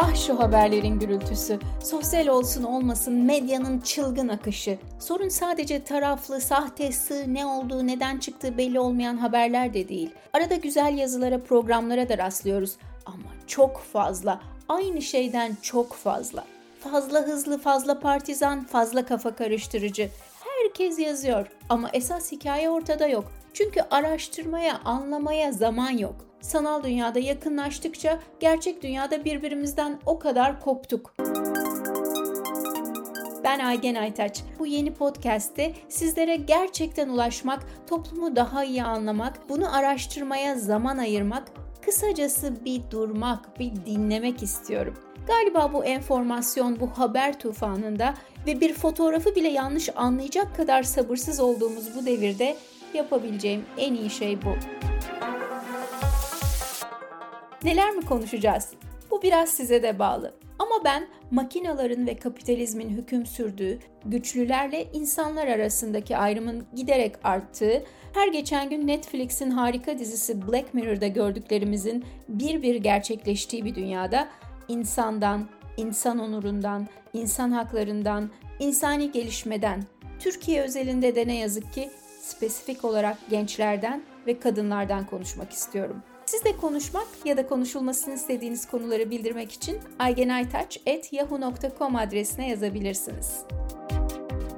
Ah şu haberlerin gürültüsü, sosyal olsun olmasın medyanın çılgın akışı. Sorun sadece taraflı, sahte, sığ, ne olduğu, neden çıktığı belli olmayan haberler de değil. Arada güzel yazılara, programlara da rastlıyoruz. Ama çok fazla, aynı şeyden çok fazla. Fazla hızlı, fazla partizan, fazla kafa karıştırıcı. Herkes yazıyor ama esas hikaye ortada yok. Çünkü araştırmaya, anlamaya zaman yok. Sanal dünyada yakınlaştıkça gerçek dünyada birbirimizden o kadar koptuk. Ben Aygen Aytaç. Bu yeni podcast'te sizlere gerçekten ulaşmak, toplumu daha iyi anlamak, bunu araştırmaya zaman ayırmak, kısacası bir durmak, bir dinlemek istiyorum. Galiba bu enformasyon, bu haber tufanında ve bir fotoğrafı bile yanlış anlayacak kadar sabırsız olduğumuz bu devirde yapabileceğim en iyi şey bu. Neler mi konuşacağız? Bu biraz size de bağlı. Ama ben makinaların ve kapitalizmin hüküm sürdüğü, güçlülerle insanlar arasındaki ayrımın giderek arttığı, her geçen gün Netflix'in harika dizisi Black Mirror'da gördüklerimizin bir bir gerçekleştiği bir dünyada insandan, insan onurundan, insan haklarından, insani gelişmeden, Türkiye özelinde de ne yazık ki spesifik olarak gençlerden ve kadınlardan konuşmak istiyorum. Siz de konuşmak ya da konuşulmasını istediğiniz konuları bildirmek için aygenaytaç.yahoo.com adresine yazabilirsiniz.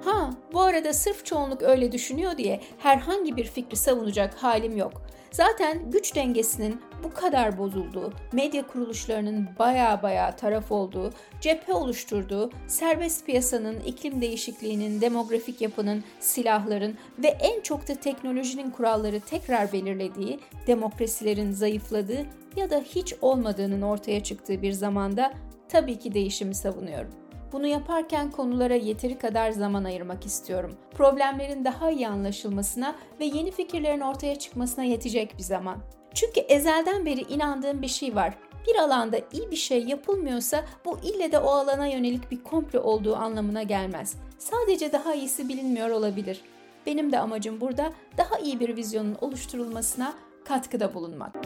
Ha, bu arada sırf çoğunluk öyle düşünüyor diye herhangi bir fikri savunacak halim yok. Zaten güç dengesinin bu kadar bozulduğu, medya kuruluşlarının baya baya taraf olduğu, cephe oluşturduğu, serbest piyasanın, iklim değişikliğinin, demografik yapının, silahların ve en çok da teknolojinin kuralları tekrar belirlediği, demokrasilerin zayıfladığı ya da hiç olmadığının ortaya çıktığı bir zamanda tabii ki değişimi savunuyorum. Bunu yaparken konulara yeteri kadar zaman ayırmak istiyorum. Problemlerin daha iyi anlaşılmasına ve yeni fikirlerin ortaya çıkmasına yetecek bir zaman. Çünkü ezelden beri inandığım bir şey var. Bir alanda iyi bir şey yapılmıyorsa bu ille de o alana yönelik bir komplo olduğu anlamına gelmez. Sadece daha iyisi bilinmiyor olabilir. Benim de amacım burada daha iyi bir vizyonun oluşturulmasına katkıda bulunmak.